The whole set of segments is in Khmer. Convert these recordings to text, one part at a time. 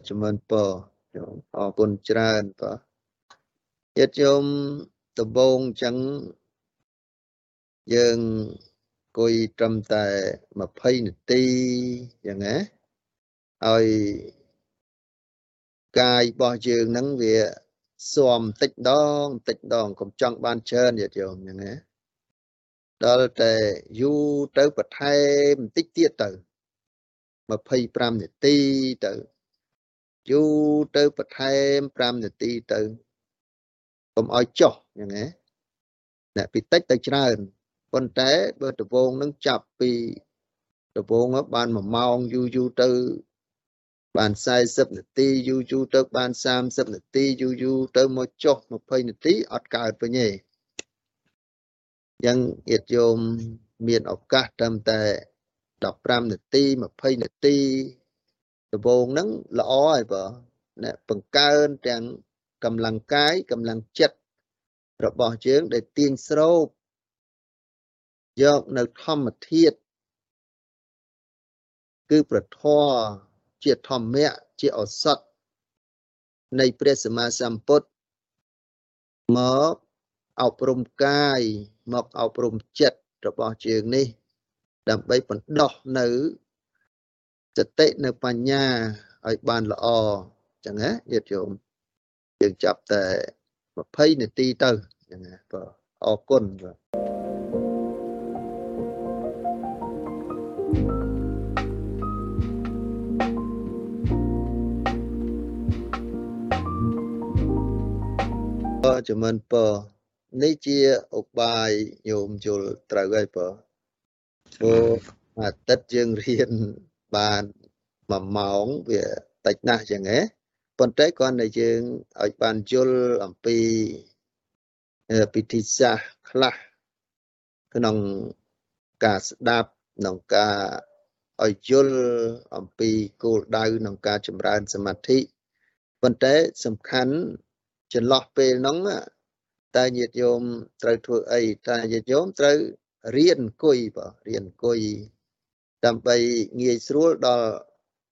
អជំនពរខ្ញុំអរគុណច្រើនបាទញាតិញោមដំបងចឹងយើងអង្គុយត្រឹមតែ20នាទីយ៉ាងណាឲ្យកាយរបស់យើងហ្នឹងវាស៊ាំតិចដងតិចដងកុំចង់បានច្រើនញាតិញោមយ៉ាងណាដល់តែយូរទៅបន្ថែមបន្តិចទៀតទៅ25នាទីទៅ យូរទៅបន្ថែម5នាទីទៅកុំឲ្យចុះយ៉ាងណាអ្នកពីតិចទៅច្រើនប៉ុន្តែបើដវងនឹងចាប់ពីដវងបាន1ម៉ោងយូរយូរទៅបាន40នាទីយូរយូរទៅបាន30នាទីយូរយូរទៅមកចុះ20នាទីអត់កើតវិញទេយ៉ាងញាតិញោមមានឱកាសត្រឹមតែ15នាទី20នាទី ដំបូងហ្នឹងល្អហើយបើណាបង្កើនទាំងកម្លាំងកាយកម្លាំងចិត្តរបស់យើងដែលទាញស្រោបយកនៅធម្មធាតុគឺប្រធរជាធម្មៈជាឱសថនៃព្រះសម្មាសម្ពុទ្ធមកអប់រំកាយមកអប់រំចិត្តរបស់ជើងនេះ ដើម្បីបណ្ដោះនៅ សតិនៅបញ្ញាឲ្យបានល្អចឹងណាញាតិញោមយើងចាប់តែ20នាទីទៅចឹងណាបាទអរគុណបាទជំនពនេះជាឧបាយញោមយល់ត្រូវហើយបើព្រោះអាទិត្យយើងរៀន បាន1ម៉ោងវាតិចណាស់ចឹងហ៎ប៉ុន្តែគ្រាន់តែយើងឲ្យបានយល់អំពីពិធីសាស្ត្រខ្លះក្នុងការស្ដាប់ក្នុងការឲ្យយល់អំពីគោលដៅក្នុងការចម្រើនសមាធិប៉ុន្តែសំខាន់ចន្លោះពេលហ្នឹងតើញាតិញោមត្រូវធ្វើអីតើញាតិញោមត្រូវរៀនអង្គុយបាទរៀនអង្គុយ ដើម្បីងាយស្រួលដល់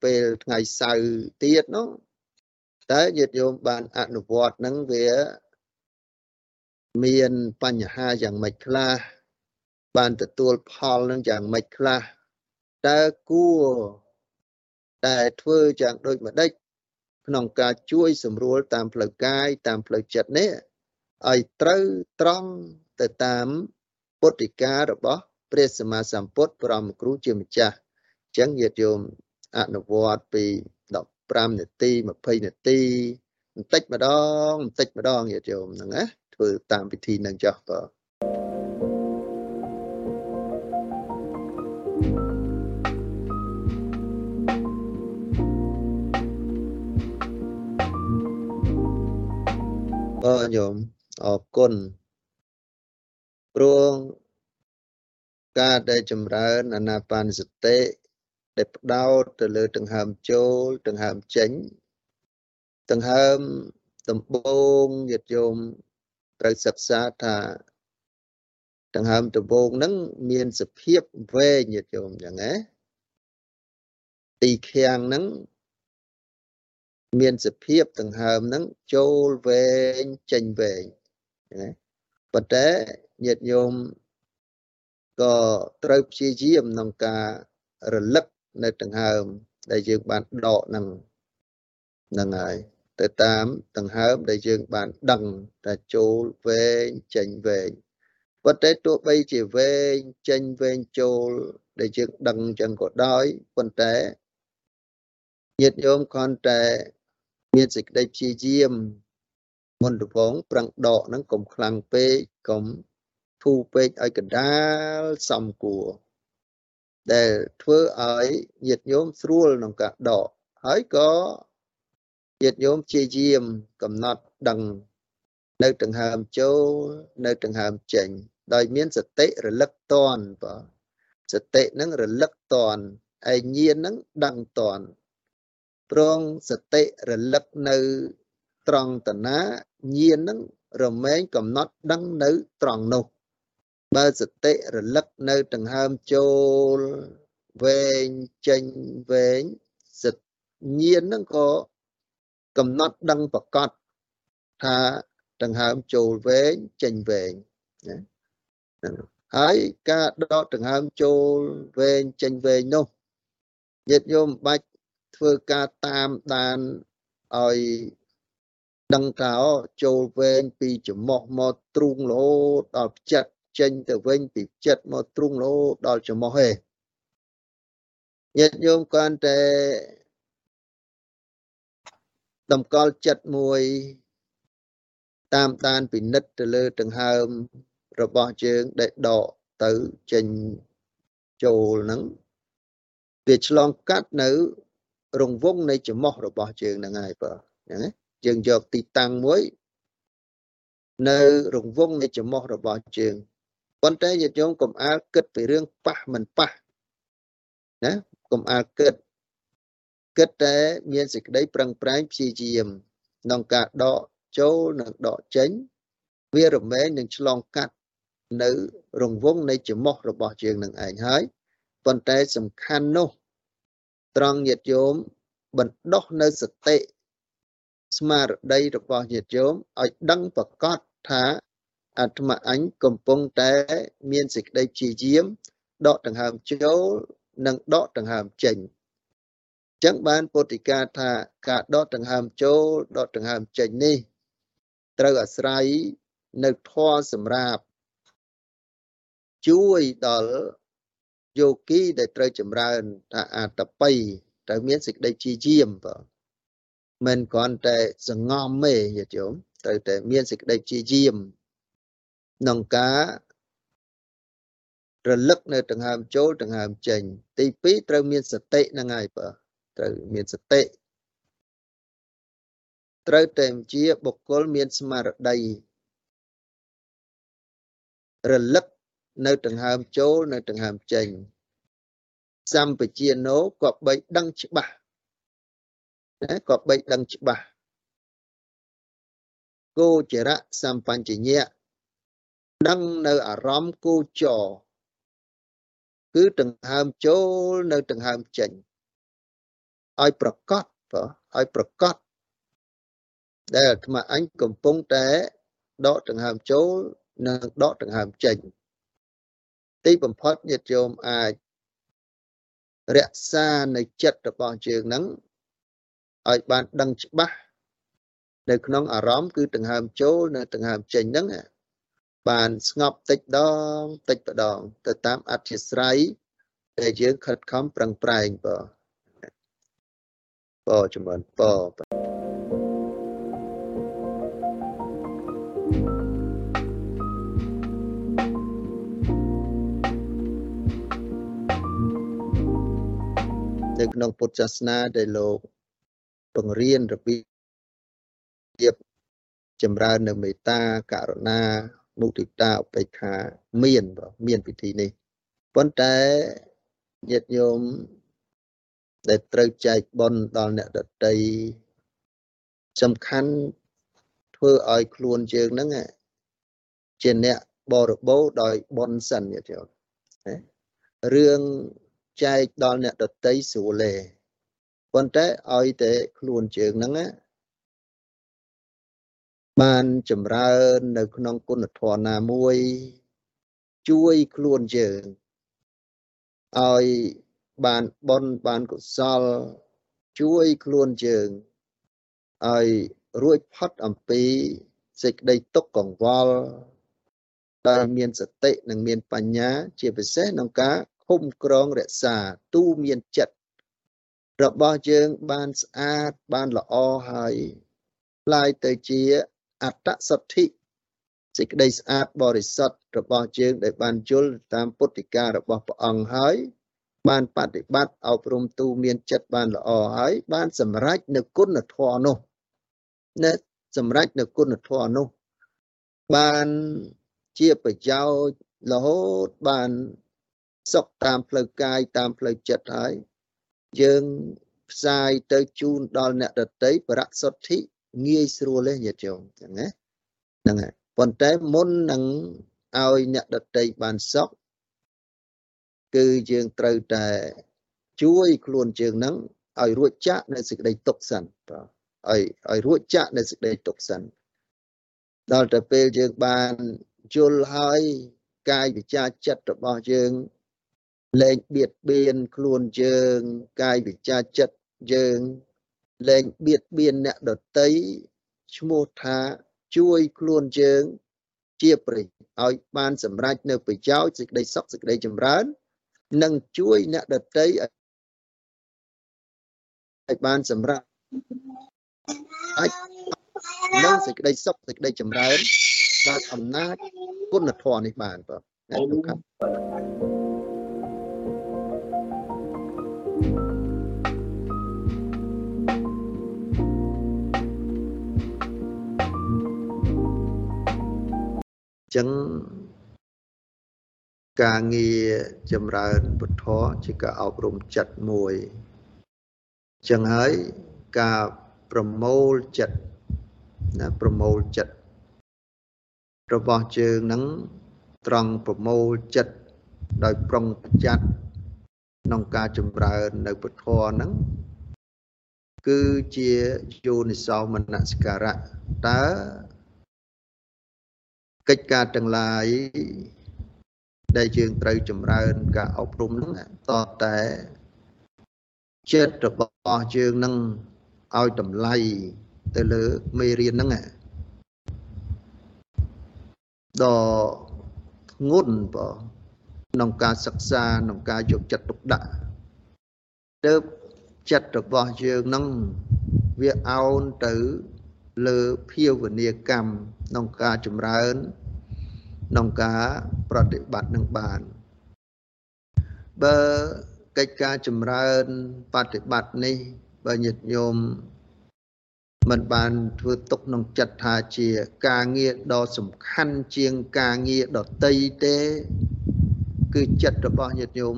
ពេលថ្ងៃសៅរ៍ទៀតនោះតើញាតិញោមបានអនុវត្តនឹងវាមានបញ្ហាយ៉ាងម៉េចខ្លះបានទទួលផលនឹងយ៉ាងម៉េចខ្លះតើគួរតែធ្វើយ៉ាងដូចម្ដេចក្នុងការជួយសម្រួលតាមផ្លូវកាយតាមផ្លូវចិត្តនេះឲ្យត្រូវត្រង់ទៅតាមពុទ្ធិការបស់ ព្រះសម្មាសម្ពុទ្ធព្រមគ្រូជាម្ចាស់អញ្ចឹងញាតិយោមអនុវត្តពី15នាទី20នាទីបន្តិចម្ដងបន្តិចម្ដងញាតិយោមហ្នឹងណាធ្វើតាមវិធីហ្នឹងចុះបាទអរញោមអរគុណព្រោះ ការដែលចម្រើនអាណាបានសតិដែលផ្ដោតទៅលើដង្ហើមចូលដង្ហើមចេញដង្ហើមដំបងញាតិញោមត្រូវសិក្សាថាដង្ហើមដំបងហ្នឹងមានសភាពវែងញាតិញោមចឹងណាទីខាងហ្នឹងមានសភាពដង្ហើមហ្នឹងចូលវែងចេញវែងណាប៉ុន្តែញាតិញោម ក៏ត្រូវព្យាយាមក្នុងការរលឹកនៅដង្ហើម ដែលយើងបានដកហ្នឹងហ្នឹងហើយទៅតាមដង្ហើមដែលយើងបានដឹងថាចូលវែងចេញវែងប៉ុន្តែទោះបីជាវែងចេញវែងចូល ដែលយើងដឹងចឹងក៏ដោយប៉ុន្តែញាតិញោមគ្រាន់តែមានសេចក្តីព្យាយាមមុនដំបងប្រឹងដកហ្នឹងកុំខ្លាំងពេកកុំ ធូរពេកឲ្យកណ្ដាលសំគួរដែលធ្វើឲ្យញាតិញោមស្រួលក្នុងការដកហើយក៏ញាតិញោមព្យាយាមកំណត់ដឹងនៅដង្ហើមចូលនៅដង្ហើមចេញ ដោយមានសតិរលឹកតនបាទសតិនឹងរលឹកតនឯញាណនឹងដឹងតនព្រងសតិរលឹកនៅត្រង់តណាញាណនឹងរមែងកំណត់ដឹងនៅត្រង់នោះ បើសតិរលឹកនៅដង្ហើមចូលវែងចេញវែងសិតញាណហ្នឹងក៏កំណត់ដឹងប្រកបថាដង្ហើមចូលវែងចេញវែងណាហើយការដកដង្ហើមចូលវែងចេញវែងនោះញាតិញោមបាច់ធ្វើការតាមដានឲ្យដឹងថាចូលវែងពីច្រមុះមកទ្រូងរហូតដល់ផ្ចិត ចេញទៅវិញពីផ្ចិតមកទ្រូងរហូតដល់ច្រមុះឯងញាតិញោមគាត់តែតម្កល់ចិត្តមួយ តាមដានពិនិត្យទៅលើដង្ហើមរបស់ជើងដែលដកទៅចេញចូលហ្នឹងវាឆ្លងកាត់នៅ រង្វង់នៃច្រមុះរបស់ជើងហ្នឹងហើយបើអញ្ចឹងយើងយកទីតាំងមួយ នៅរង្វង់នៃច្រមុះរបស់ជើង ប៉ុន្តែញាតិញោមកុំអាលគិតពីរឿងប៉ះមិនប៉ះណាកុំអាលគិតគិតតែមានសេចក្តីប្រឹងប្រែងព្យាយាមក្នុងការដកចូលនិងដកចេញ វារមែងនឹងឆ្លងកាត់នៅរង្វង់នៃច្រមុះរបស់ជើងនឹងឯងហើយប៉ុន្តែសំខាន់នោះត្រង់ញាតិយោមបណ្ដោះនៅសតិស្មារតីរបស់ញាតិយោមឲ្យដឹងប្រកបថា អាត្មាអញកំពុងតែ មានសេចក្តីព្យាយាមដកដង្ហើមចូលនិងដកដង្ហើមចេញចឹងបានពុទ្ធិកាថាការដកដង្ហើមចូលដកដង្ហើមចេញនេះ ត្រូវអាស្រ័យនៅធម៌សម្រាប់ជួយដល់យោគីដែលត្រូវចម្រើនថាអតបិត្រូវមានសេចក្តីជាយាមបើមិនគ្រាន់តែសងំទេញាតិញោមត្រូវតែមានសេចក្តីជាយាម ក្នុងការរលឹកនៅដង្ហើមចូលដង្ហើមចេញ ទី2ត្រូវមានសតិហ្នឹងហើយបើត្រូវមានសតិត្រូវតែជាបុគ្គលមានស្មារតីរលឹកនៅដង្ហើមចូលនៅដង្ហើមចេញសម្បជាណូក៏បីដឹងច្បាស់ណាក៏បីដឹងច្បាស់គោចរៈសម្បញ្ញៈ ដឹងនៅអារម្មណ៍គោចរគឺដង្ហើមចូលនៅដង្ហើមចេញឲ្យប្រកបបើឲ្យប្រកបដែលអាត្មាអញកំពុងតែដកដង្ហើមចូលនិងដកដង្ហើមចេញទីបំផុតញាតិញោមអាចរក្សានៅចិត្តរបស់យើងនឹងឲ្យបានដឹងច្បាស់នៅក្នុងអារម្មណ៍គឺដង្ហើមចូល នៅដង្ហើមចេញហ្នឹង បានស្ងប់តិចដងតិចម្ដង ទៅតាមអធិស្រ័យដែលយើងខិតខំប្រឹងប្រែងបើបើជំនបើនៅក្នុងពុទ្ធសាសនាដែលលោកបង្រៀនរបៀបចម្រើននៅមេត្តាករុណា មុទិតាឧបេក្ខាមានបើមានពិធីនេះប៉ុន្តែញាតិញោមដែលត្រូវចែកបុណ្យដល់អ្នកដតីសំខាន់ធ្វើឲ្យខ្លួនយើងហ្នឹងជាអ្នកបរិបូរដោយបុណ្យសិនញាតិញោមរឿងចែកដល់អ្នកដតីស្រួលទេប៉ុន្តែឲ្យតែខ្លួនជើងហ្នឹងណា បានចម្រើននៅក្នុងគុណធម៌ណាមួយ ជួយខ្លួនយើងឲ្យបានបន់បានកុសល ជួយខ្លួនយើងឲ្យរួចផុតអំពីសេចក្តីទុក្ខកង្វល់ដែលមានសតិនិងមានបញ្ញា ជាពិសេសក្នុងការឃុំក្រងរក្សាទូមានចិត្តរបស់យើងបានស្អាតបានល្អហើយផ្លាយទៅជា អត្តសទ្ធិសេចក្តីស្អាតបរិសុទ្ធរបស់យើងដែលបានយល់តាមពុទ្ធិការបស់ព្រះអង្គហើយបានបប្រតិបត្តិអប់រំទូមានចិត្តបានល្អហើយបានសម្រេចនៅគុណធម៌នោះនៅសម្រេចនៅគុណធម៌នោះបានជាប្រយោជន៍រហូតបានសុខតាមផ្លូវកាយតាមផ្លូវចិត្តហើយយើងផ្សាយទៅជូនដល់អ្នកដតីបរសុទ្ធិ ងាយស្រួលទេញាតិញោមចឹងណាហ្នឹងហើយប៉ុន្តែមុននឹងឲ្យអ្នកដតីបានសុខគឺយើងត្រូវតែជួយខ្លួនយើងហ្នឹងឲ្យរួចចាក់នៅសេចក្តីទុកសិនបាទឲ្យឲ្យរួចចាក់នៅសេចក្តីទុកសិនដល់ទៅពេលយើងបានយល់ហើយកាយវិចារចិត្តរបស់យើងលែងបៀតបៀនខ្លួនយើង កាយវិចារចិត្តយើង លែងបៀតបៀនអ្នកដតីឈ្មោះថាជួយខ្លួនយើងជាប្រយោជន៍ឲ្យបានសម្រេចនៅប្រយោជន៍សេចក្តីសុខសេចក្តីចម្រើន និងជួយអ្នកដតីឲ្យបានសម្រេចអាចនឹងសេចក្តីសុខសេចក្តីចម្រើនដោយអំណាចគុណធម៌នេះបានបាទអ្ន ចឹងការងារចម្រើនពុទ្ធជាការអប់រំចិត្តមួយចឹងហើយការប្រមូលចិត្តណាប្រមូលចិត្តរបស់ជើងនឹងត្រង់ប្រមូលចិត្តដោយប្រុងប្រយ័ត្នក្នុងការចម្រើននៅពុទ្ធហ្នឹងគឺជាយោនិសោមនសិការៈតើ កិច្ចការទាំងឡាយដែលយើងត្រូវចម្រើនការអប់រំហ្នឹងតតែចិត្តរបស់យើងនឹងឲ្យតម្លៃទៅលើមេរៀនហ្នឹងដល់ធ្ងន់បើក្នុងការសិក្សាក្នុងការយកចិត្តទុកដាក់ទៅចិត្តរបស់យើងនឹងវាអោនទៅលើភាវនាកម្ម ក្នុងការចម្រើនក្នុងការប្រតិបត្តិនឹងបានបើកិច្ចការចម្រើនបប្រតិបត្តិនេះ បើញាតិញោមមិនបានធ្វើទុកក្នុងចិត្តថាជាការងារដ៏សំខាន់ជាងការងារដតីទេ គឺចិត្តរបស់ញាតិញោម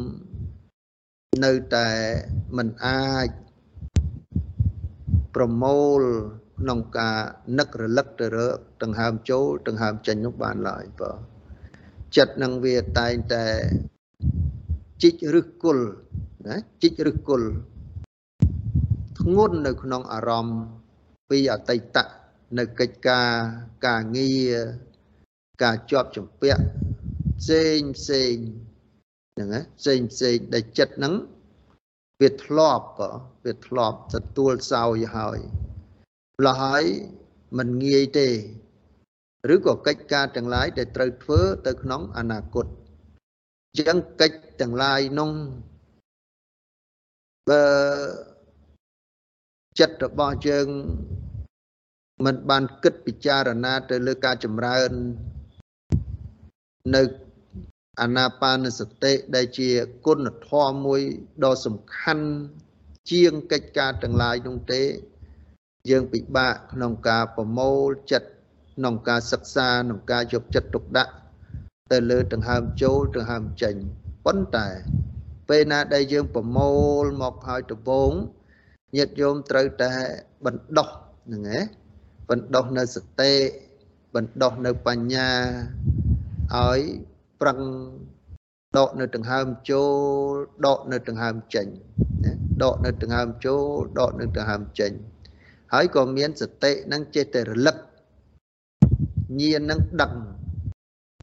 នៅតែមិនអាចប្រមូល ក្នុងការនឹករលឹកទៅរកដង្ហើមចូលដង្ហើមចេញនោះបានឡើយបើចិត្តនឹងវាតែងតែជីកឬគល់ណាជីកឬគល់ធ្ងន់នៅក្នុងអារម្មណ៍ពីអតីតនៅកិច្ចការការងារការជាប់ជំពាក់ផ្សេងផ្សេងហ្នឹងណាផ្សេងផ្សេងដែលចិត្តហ្នឹងវាធ្លាប់ក៏វាធ្លាប់ទទួលសោយហើយម្ល៉េះហើយមិនងាយទេ ឬក៏កិច្ចការទាំងឡាយដែលត្រូវធ្វើទៅក្នុងអនាគតចឹងកិច្ចទាំងឡាយនោះបើចិត្តរបស់យើងមិនបានគិតពិចារណាទៅលើការចម្រើន នៅអាណាបានសតិដែលជាគុណធម៌មួយដ៏សំខាន់ជាងកិច្ចការទាំងឡាយនោះទេ យើងពិបាកក្នុងការប្រមូលចិត្តក្នុងការសិក្សាក្នុងការយកចិត្តទុកដាក់ទៅលើដង្ហើមចូលដង្ហើមចេញប៉ុន្តែពេលណាដែលយើងប្រមូលមកហើយដំបូងញាតិញោមត្រូវតែបណ្ដោះហ្នឹងឯងបណ្ដោះនៅសតិបណ្ដោះនៅបញ្ញាឲ្យប្រឹងដកនៅដង្ហើមចូលដកនៅដង្ហើមចេញណាដកនៅដង្ហើមចូលដកនៅដង្ហើមចេញ ហើយក៏មានសតិនឹងចេះតែរលឹកញាណនឹងដឹង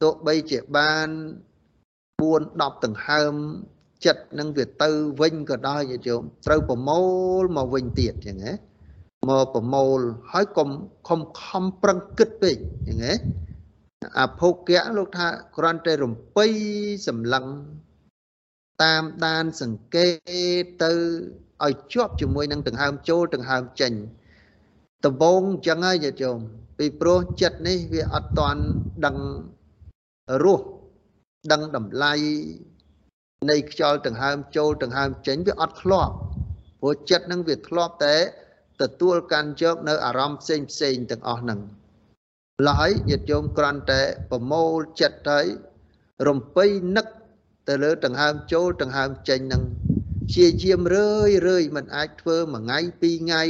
ទោះបីជាបាន4 10ដង្ហើមចិត្តនឹងវាទៅវិញក៏ដោយញាតិញោមត្រូវប្រមូលមកវិញទៀតចឹងហ៎មកប្រមូលហើយកុំខំខំប្រឹងគិតពេកចឹងហ៎អភោគៈលោកថាគ្រាន់តែរំពៃសម្លឹងតាមដានសង្កេតទៅឲ្យជាប់ជាមួយនឹងដង្ហើមចូលដង្ហើមចេញ ដំបងអញ្ចឹងហើយញាតិញោមពីព្រោះចិត្តនេះវាអត់តាន់ដឹងរសដឹងតម្លៃនៃខ្យល់ដង្ហើមចូលដង្ហើមចេញវាអត់ធ្លាប់ព្រោះចិត្តនឹងវាធ្លាប់តែទទួលកាន់យកនៅអារម្មណ៍ផ្សេងផ្សេងទាំងអស់ហ្នឹងឡើយញាតិញោមគ្រាន់តែប្រមូលចិត្តទៅរំពៃនឹកទៅលើដង្ហើមចូលដង្ហើមចេញហ្នឹងជាយាមរឿយរឿយមិនអាចធ្វើមួយថ្ងៃពីរថ្ងៃ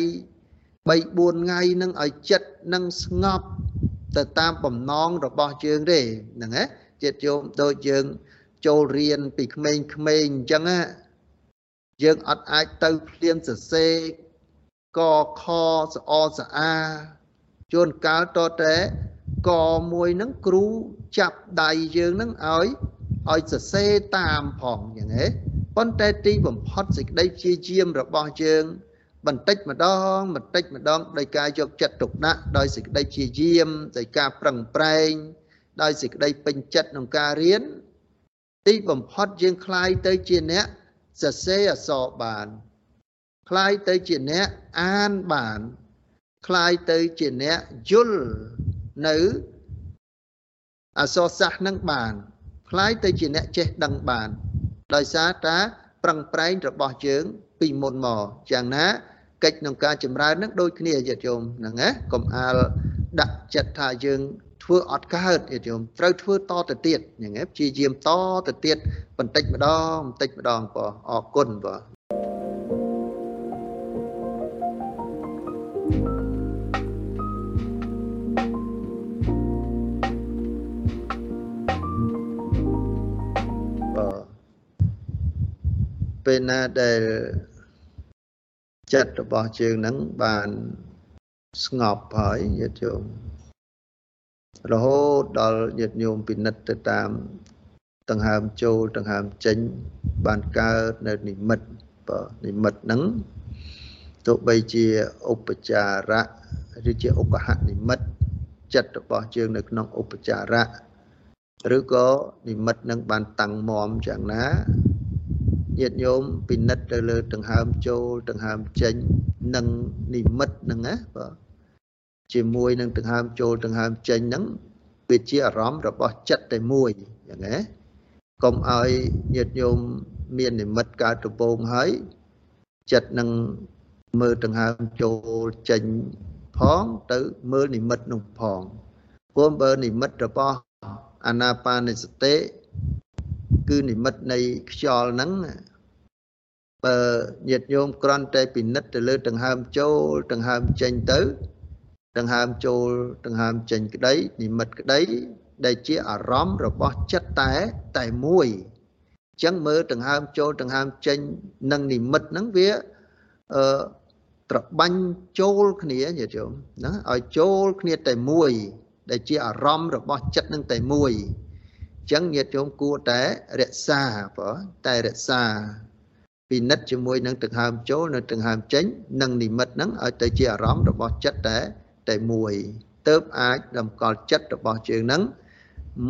3 4ថ្ងៃនឹងឲ្យចិត្តនឹងស្ងប់ទៅតាមបំណងរបស់យើងទេហ្នឹងណាចិត្តយោមដូចយើងចូលរៀនពីក្មេងៗអញ្ចឹងណាយើងអត់អាចទៅភ្លាមសរសេរកខសអស្អាជួនកាលតតែ កមួយហ្នឹងគ្រូចាប់ដៃយើងហ្នឹងឲ្យឲ្យសរសេរតាមផងយ៉ាងហេប៉ុន្តែទីបំផុតសេចក្តីព្យាយាមរបស់យើង បន្តិចម្ដងបន្តិចម្ដងដោយការយកចិត្តទុកដាក់ដោយសេចក្តីព្យាយាមដោយការប្រឹងប្រែងដោយសេចក្តីពេញចិត្តក្នុងការរៀនទីបំផុតយើងคลายទៅជាអ្នកសរសេរអក្សរបានคลายទៅជាអ្នកអានបានคลายទៅជាអ្នកយល់នៅអក្សរសាស្ត្រនឹងបានคลายទៅជាអ្នកចេះដឹងបាន ដោយសារតាប្រឹងប្រែងរបស់យើងពីមុនមកយ៉ាងណា កិច្ចក្នុងការចម្រើននឹងដូចគ្នាញាតិញោមហ្នឹងណាកុំអាលដាក់ចិត្តថាយើងធ្វើអត់កើតញាតិញោមត្រូវធ្វើតទៅទៀតយ៉ាងហ្នឹងព្យាយាមតទៅទៀតបន្តិចម្ដងបន្តិចម្ដងបងអរគុណបងពេលណាដែល ចិត្តរបស់ជើងនឹងបានស្ងប់ហើយញាតិញោមរហូតដល់ញាតិញោមពិនិត្យទៅតាមដង្ហើមចូលដង្ហើមចេញ បានកើតនៅនិមិត្តបើនិមិត្តហ្នឹងទោះបីជាឧបចារៈឬជាឧបហនិមិត្តចិត្តរបស់ជើងនៅក្នុងឧបចារៈឬក៏និមិត្តនឹងបានតាំងមមយ៉ាងណា ញាតិញោមពិនិត្យទៅលើដង្ហើមចូលដង្ហើមចេញនិងនិមិត្តហ្នឹងណាបាទជាមួយនឹងដង្ហើមចូលដង្ហើមចេញហ្នឹងវាជាអារម្មណ៍របស់ចិត្តតែមួយយ៉ាងណាកុំឲ្យញាតិញោមមាននិមិត្តកើតដំបូងហើយចិត្តនឹងមើលដង្ហើមចូលចេញផងទៅមើលនិមិត្តនោះផងព្រោះបើនិមិត្តរបស់អាណាបានសតិ គឺនិមិត្តនៃខ្យល់ហ្នឹងបើញាតិញោមគ្រាន់តែពិនិត្យទៅលើដង្ហើមចូលដង្ហើមចេញទៅដង្ហើមចូលដង្ហើមចេញក្តី និមិត្តក្តី ដែលជាអារម្មណ៍របស់ចិត្តតែតែមួយអញ្ចឹងមើលដង្ហើមចូលដង្ហើមចេញនិងនិមិត្តហ្នឹងវាអឺត្របាញ់ចូលគ្នាញាតិញោមណាឲ្យចូលគ្នាតែមួយ ដែលជាអារម្មណ៍របស់ចិត្តនឹងតែមួយ ចឹងញាតិញោមគួរតែរក្សាបើតែរក្សាពិនិត្យជាមួយនឹងដង្ហើមចូលនៅដង្ហើមចេញនិងនិមិត្តហ្នឹងឲ្យទៅជាអារម្មណ៍របស់ចិត្តតែតែមួយទៅអាចតម្កល់ចិត្តរបស់ជើងហ្នឹង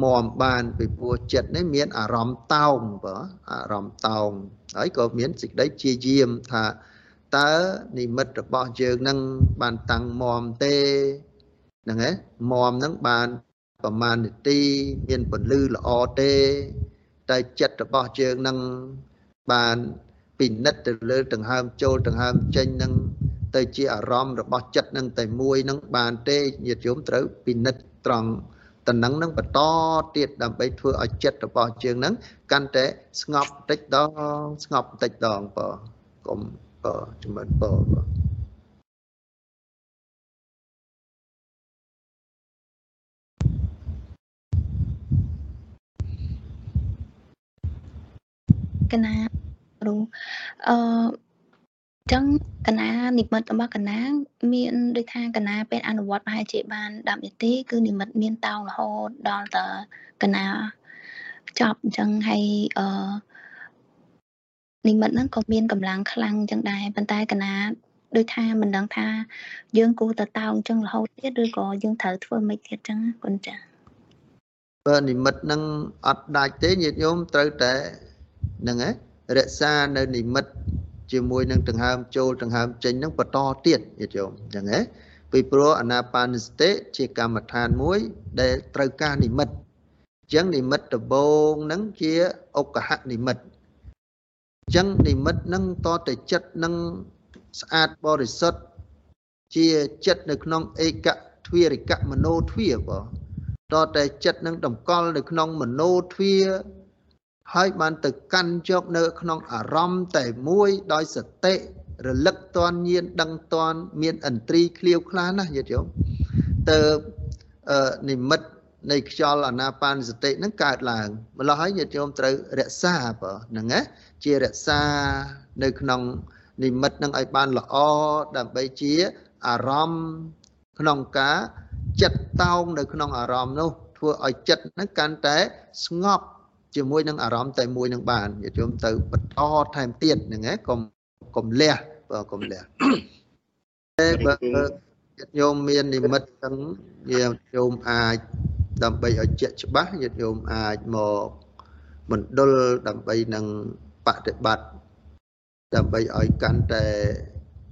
មមបានពីព្រោះចិត្តនេះមានអារម្មណ៍តោងបើអារម្មណ៍តោងហើយក៏មានសេចក្តីជាយាមថាតើនិមិត្តរបស់យើងនឹងបានតាំងមមទេហ្នឹងឯងមមហ្នឹងបាន ប្រមាណនាទីមានពលឺល្អទេ តែចិត្តរបស់យើងនឹងបានពិនិត្យទៅលើដង្ហើមចូលដង្ហើមចេញនឹងទៅជាអារម្មណ៍របស់ចិត្តនឹងតែមួយនឹងបានទេញាតិញោមត្រូវពិនិត្យត្រង់តំណឹងនឹងបន្តទៀតដើម្បីធ្វើឲ្យចិត្តរបស់យើងនឹងកាន់តែស្ងប់បន្តិចដងស្ងប់បន្តិចដងបើកុំបើចំណិនបើបើ កណាគ្រូអឺចឹងកណានិមិត្តរបស់កណាមានដូចថាកណាពេលអនុវត្តប្រហែលជាបាន10នាទីគឺនិមិត្តមានតោងរហូតដល់តកណាចប់អញ្ចឹងហើយអឺនិមិត្តហ្នឹងក៏មានកម្លាំងខ្លាំងអញ្ចឹងដែរប៉ុន្តែកណាដូចថាមិនដឹងថាយើងគួរទៅតោងអញ្ចឹងរហូតទៀតឬក៏យើងត្រូវធ្វើមិនទៀតអញ្ចឹងគុណចា៎បើនិមិត្តហ្នឹងអត់ដាច់ទេញាតិញោមត្រូវតែ ហ្នឹងឯងរក្សានៅនិមិត្តជាមួយនឹងដង្ហើមចូលដង្ហើមចេញហ្នឹងបន្តទៀតញាតិញោមអញ្ចឹងឯងពីព្រោះអាណាបានសតិជាកម្មដ្ឋានមួយ ដែលត្រូវការនិមិត្តអញ្ចឹងនិមិត្តដំបូងហ្នឹងជាអុកហនិមិត្តអញ្ចឹងនិមិត្តហ្នឹងតតែចិត្តនឹងស្អាតបរិសុទ្ធជាចិត្តនៅក្នុងឯកទ្វារិកមโนទ្វាបងតតែចិត្តនឹងតម្កល់នៅក្នុងមโนទ្វា ហើយបានទៅកាន់យកនៅ ក្នុងអារម្មណ៍តែមួយដោយសតិរលឹកតនញៀនដឹងតនមានឥន្ទ្រីឃ្លាវខ្លាណាស់យល់យល់ទៅនិមិត្តនៃខ្យល់អាណាបានសតិហ្នឹងកើតឡើងម្ល៉េះហើយញាតិញោមត្រូវរក្សាបើហ្នឹងណាជារក្សានៅក្នុងនិមិត្តនឹងឲ្យបានល្អដើម្បីជាអារម្មណ៍ក្នុងការចិត្តតោងនៅក្នុងអារម្មណ៍នោះធ្វើឲ្យចិត្តហ្នឹងកាន់តែស្ងប់ ជាមួយនឹងអារម្មណ៍តែមួយនឹងបានញាតិញោមទៅបន្តថែមទៀតហ្នឹងណាកុំកុំលះបើកុំលះតែបើញាតិញោមមាននិមិត្តទាំងញាតិញោមអាចដើម្បីឲ្យជាក់ច្បាស់ញាតិញោមអាចមកមណ្ឌលដើម្បីនឹងបប្រតិបត្តិដើម្បីឲ្យកាន់តែ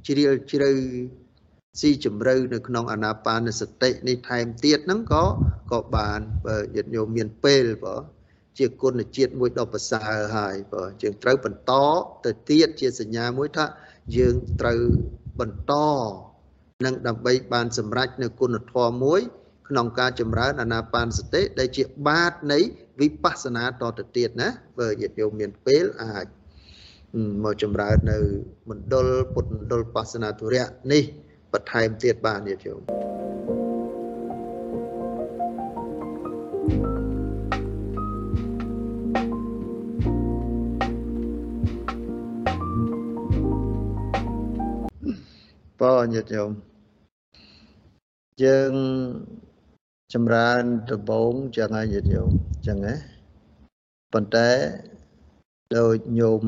ជ្រាលជ្រៅស៊ីជម្រៅនៅក្នុងអាណាបានសតិនេះថែមទៀតហ្នឹងក៏ក៏បានបើញាតិញោមមានពេលបើ ជាគុណជាតិមួយដ៏ប្រសើរហើយបើយើងត្រូវបន្តទៅទៀតជាសញ្ញាមួយថាយើងត្រូវបន្តនឹងដើម្បីបានសម្រេចនៅគុណធម៌មួយ ក្នុងការចម្រើនអាណាបានសតិដែលជាបាតនៃវិបស្សនាតទៅទៀតណាបើញាតិញោមមានពេលអាចមកចម្រើននៅមណ្ឌលពុទ្ធមណ្ឌលបាសនាទុរៈនេះបន្ថែមទៀតបានញាតិញោម បងញាតិញោមយើងចម្រើនដំបងចឹងហើយញាតិញោមចឹងណាប៉ុន្តែដូចញោម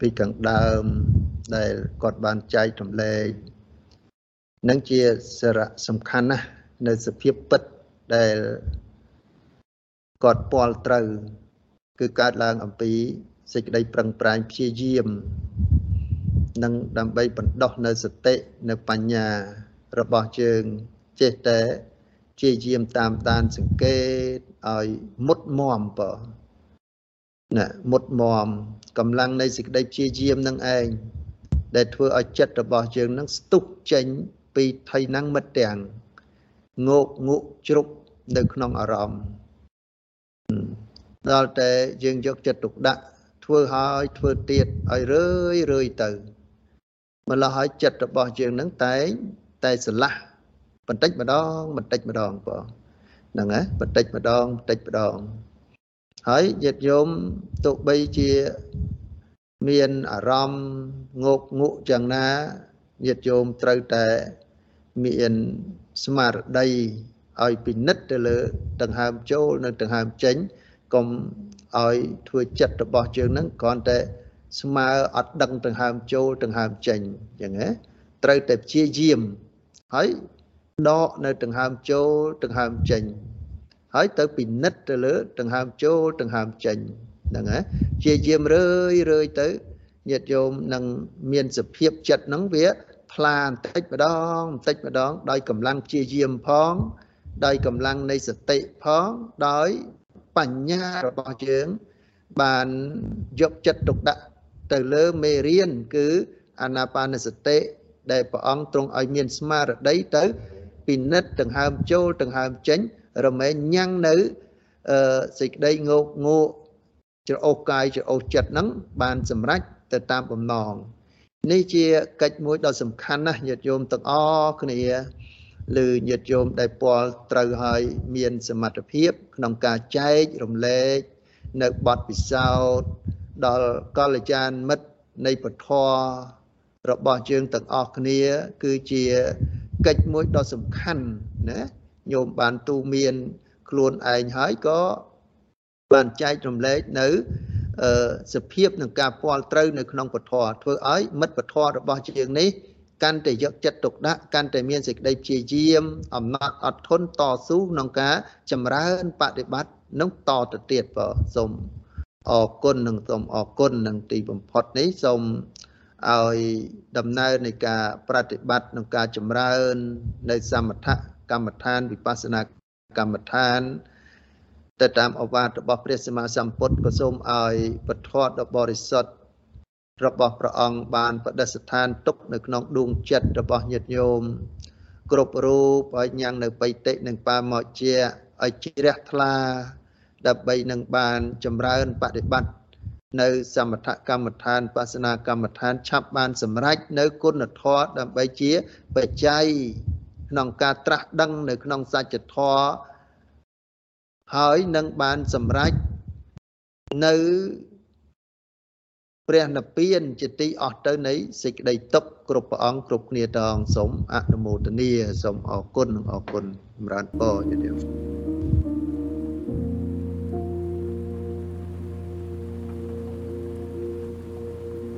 ពីខាងដើមដែលគាត់បានចែករំលែកនឹងជាសារៈសំខាន់ណាស់នៅសភាពពិតដែលគាត់ពាល់ត្រូវ គឺកើតឡើងអំពីសេចក្តីប្រឹងប្រែងព្យាយាម និងដើម្បីបណ្ដោះនៅសតិនៅបញ្ញារបស់ជើងចេះតែជាយាមតាមដានសង្កេតឲ្យមុតមមបើណាមុតមមកម្លាំងនៃសេចក្តីព្យាយាមនឹងឯងដែលធ្វើឲ្យចិត្តរបស់យើងនឹងស្ទុះចេញពីថៃណាំងមិត្តទាំងងោកងក់ជ្រុកនៅក្នុងអារម្មណ៍ដល់តែយើងយកចិត្តទុកដាក់ធ្វើហើយធ្វើទៀតឲ្យរឿយរឿយទៅ ម្ល៉េះហើយចិត្តរបស់យើងនឹងតែងតែស្រឡះបន្តិចម្ដងបន្តិចម្ដងបងហ្នឹងហ៎បន្តិចម្ដងបន្តិចម្ដងហើយញាតិញោមទោះបីជាមានអារម្មណ៍ងោកងក់យ៉ាងណាញាតិញោមត្រូវតែមានស្មារតីឲ្យពិនិត្យទៅលើដង្ហើមចូលនិងដង្ហើមចេញកុំឲ្យធ្វើចិត្តរបស់យើងនឹងគ្រាន់តែ ស្មើអត់ដឹងដង្ហើមចូលដង្ហើមចេញអញ្ចឹងណាត្រូវតែព្យាយាមហើយដកនៅដង្ហើមចូលដង្ហើមចេញ ហើយទៅពិនិត្យទៅលើដង្ហើមចូលដង្ហើមចេញហ្នឹងណាព្យាយាមរឿយរឿយទៅញាតិញោមនឹងមានសភាពចិត្តហ្នឹងវាផ្លាបន្តិចម្ដងបន្តិចម្ដង ដោយកម្លាំងព្យាយាមផង ដោយកម្លាំងនៃសតិផងដោយបញ្ញារបស់យើងបានយកចិត្តទុកដាក់ ទៅលើមេរៀនគឺអាណាបានសតិដែលព្រះអង្គទ្រង់ឲ្យមានស្មារតីទៅពិនិត្យដង្ហើមចូលដង្ហើមចេញរមែងញ៉ាំងនៅសេចក្តីងោកងក់ច្រអូសកាយច្រអូសចិត្តហ្នឹងបានសម្រេចទៅតាមបំណងនេះជាកិច្ចមួយដ៏សំខាន់ណាស់ញាតិញោមទាំងអស់គ្នាឬញាតិញោមដែលពាល់ត្រូវហើយមានសមត្ថភាព ក្នុងការចែករំលែកនៅបទពិសោធន៍ ដល់កល្យានមិត្តនៃពធរបស់យើងទាំងអស់គ្នា គឺជាកិច្ចមួយដ៏សំខាន់ណាញោមបានទូមាន ខ្លួនឯងហើយក៏បានចែករំលែកនៅសភាពនឹងការពាល់ត្រូវនៅក្នុងពធធ្វើឲ្យមិត្តពធរបស់យើងនេះកាន់តែយកចិត្តទុកដាក់កាន់តែមានសេចក្តីព្យាយាម អំណត់អត់ធន់តស៊ូក្នុងការចម្រើនបប្រតិបត្តិនឹងតទៅទៀតបើសូម អរគុណនិងសូមអរគុណនឹងទីបំផុតនេះសូមឲ្យដំណើរនៃការប្រតិបត្តិក្នុងការចម្រើន នៅសមថកម្មដ្ឋានវិបស្សនាកម្មដ្ឋានទៅតាមអវាទរបស់ព្រះសម្មាសម្ពុទ្ធក៏សូមឲ្យពធដ៏បរិសុទ្ធរបស់ព្រះអង្គបានបដិស្ថានទុកនៅក្នុងដួងចិត្តរបស់ញាតិញោមគ្រប់រូបឲ្យញ៉ាំងនៅបៃតិនិងបាមកជាឲ្យជ្រះថ្លា ដើម្បីនឹងបានចម្រើនបប្រតិបត្តិនៅសមថកម្មដ្ឋានបាសនាកម្មដ្ឋានឆាប់បានសម្រេចនៅគុណធម៌ដើម្បីជាបច្ច័យក្នុងការត្រាស់ដឹងនៅក្នុងសច្ចធម៌ហើយនឹងបានសម្រេចនៅព្រះនិព្វានជាទីអស់ទៅនៃសេចក្តីទុក្ខគ្រប់ព្រះអង្គគ្រប់គ្នាតងសូមអនុមោទនាសូមអរគុណនិងអរគុណចម្រើនពរជាទេវ